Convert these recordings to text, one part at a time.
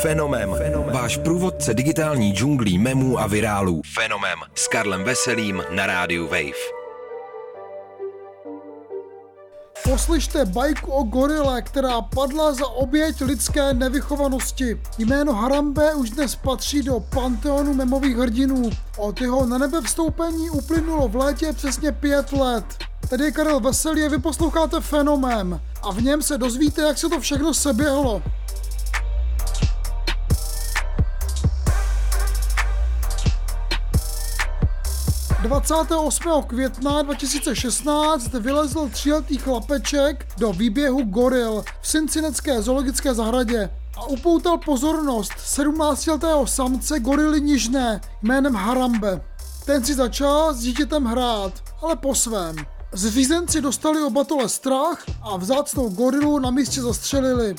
Fenomem. Váš průvodce digitální džunglí memů a virálů. Fenomem. S Karlem Veselým na rádiu Wave. Poslyšte bajku o gorile, která padla za oběť lidské nevychovanosti. Jméno Harambe už dnes patří do panteonu memových hrdinů. Od jeho na nebe vstoupení uplynulo v létě přesně pět let. Tady je Karel Veselý vy posloucháte Fenomém a v něm se dozvíte, jak se to všechno seběhlo. 28. května 2016 vylezl tříletý chlapeček do výběhu goril v Cincinnacké zoologické zahradě a upoutal pozornost 17-letého samce gorily nižné jménem Harambe. Ten si začal s dítětem hrát, ale po svém. Zřízenci dostali oba tole strach a vzácnou gorilu na místě zastřelili.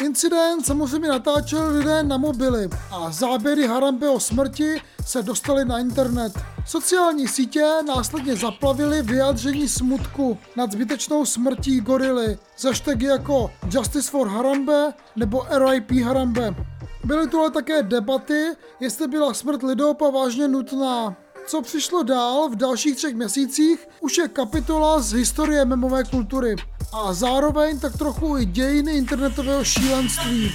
Incident samozřejmě natáčeli lidé na mobily a záběry Harambeho smrti se dostaly na internet. Sociální sítě následně zaplavily vyjádření smutku nad zbytečnou smrtí gorily z hashtagy jako Justice for Harambe nebo RIP Harambe. Byly tu ale také debaty, jestli byla smrt Lidopa vážně nutná. Co přišlo dál v dalších třech měsících, už je kapitola z historie memové kultury a zároveň tak trochu i dějiny internetového šílenství.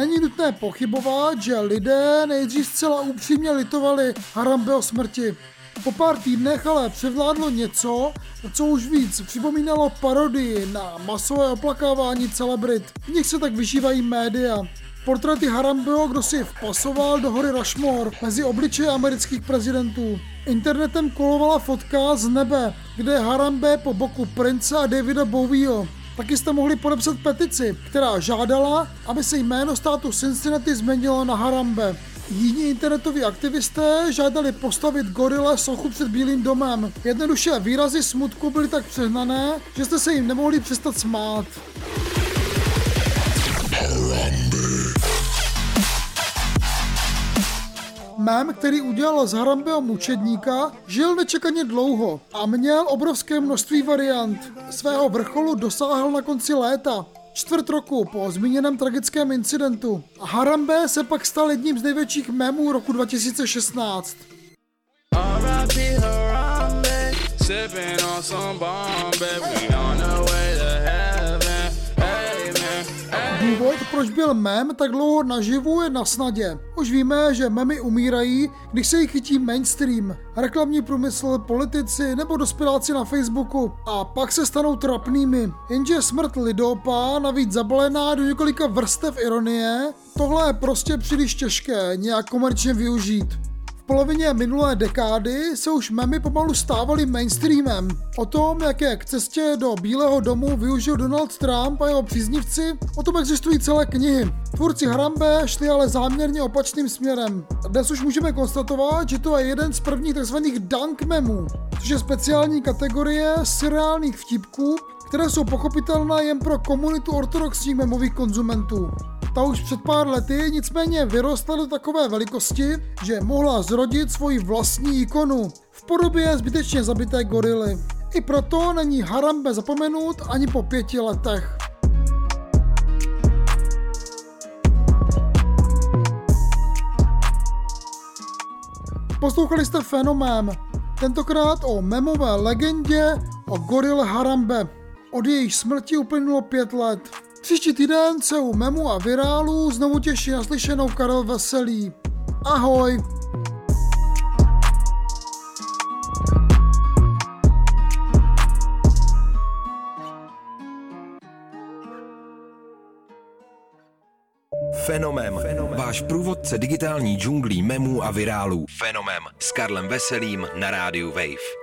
Není nutné pochybovat, že lidé nejdřív zcela upřímně litovali Harambeho smrti. Po pár týdnech ale převládlo něco, co už víc připomínalo parodii na masové oplakávání celebrit. V nich se tak vyšívají média. Portréty Harambeho kdo si vpasoval do hory Rushmore mezi obličeje amerických prezidentů. Internetem kolovala fotka z nebe, kde je Harambe po boku Prince a Davida Bowieho. Taky jste mohli podepsat petici, která žádala, aby se jméno státu Cincinnati změnilo na Harambe. Jiní internetoví aktivisté žádali postavit gorile sochu před Bílým domem. Jednoduše výrazy smutku byly tak přehnané, že jste se jim nemohli přestat smát. Mem, který udělal z Harambeho mučedníka, žil nečekaně dlouho a měl obrovské množství variant. Svého vrcholu dosáhl na konci léta, čtvrt roku po zmíněném tragickém incidentu. Harambe se pak stal jedním z největších memů roku 2016. sipping on some Bombay, we proč byl mem tak dlouho naživu, je na snadě. Už víme, že memy umírají, když se jich chytí mainstream, reklamní průmysl, politici nebo dospěláci na Facebooku a pak se stanou trapnými. Jenže smrt Lidopa, navíc zabalená do několika vrstev ironie, tohle je prostě příliš těžké nějak komerčně využít polovině minulé dekády se už memy pomalu stávaly mainstreamem. O tom, jak je k cestě do Bílého domu využil Donald Trump a jeho příznivci, o tom existují celé knihy. Tvůrci Harambe šli ale záměrně opačným směrem. Dnes už můžeme konstatovat, že to je jeden z prvních tzv. dunk memů, což je speciální kategorie seriálních vtipků, které jsou pochopitelné jen pro komunitu ortodoxních memových konzumentů. Ta už před pár lety nicméně vyrostla do takové velikosti, že mohla zrodit svoji vlastní ikonu v podobě zbytečně zabité gorily. I proto není Harambe zapomenut ani po pěti letech. Poslouchali jste fenomén, tentokrát o memové legendě o gorile Harambe. Od jejich smrti uplynulo pět let. Příští týden se u memu a virálu znovu těší naslyšenou Karel Veselý. Ahoj! Fenomem. Váš průvodce digitální džunglí memů a virálů. Fenomem s Karlem Veselým na rádiu Wave.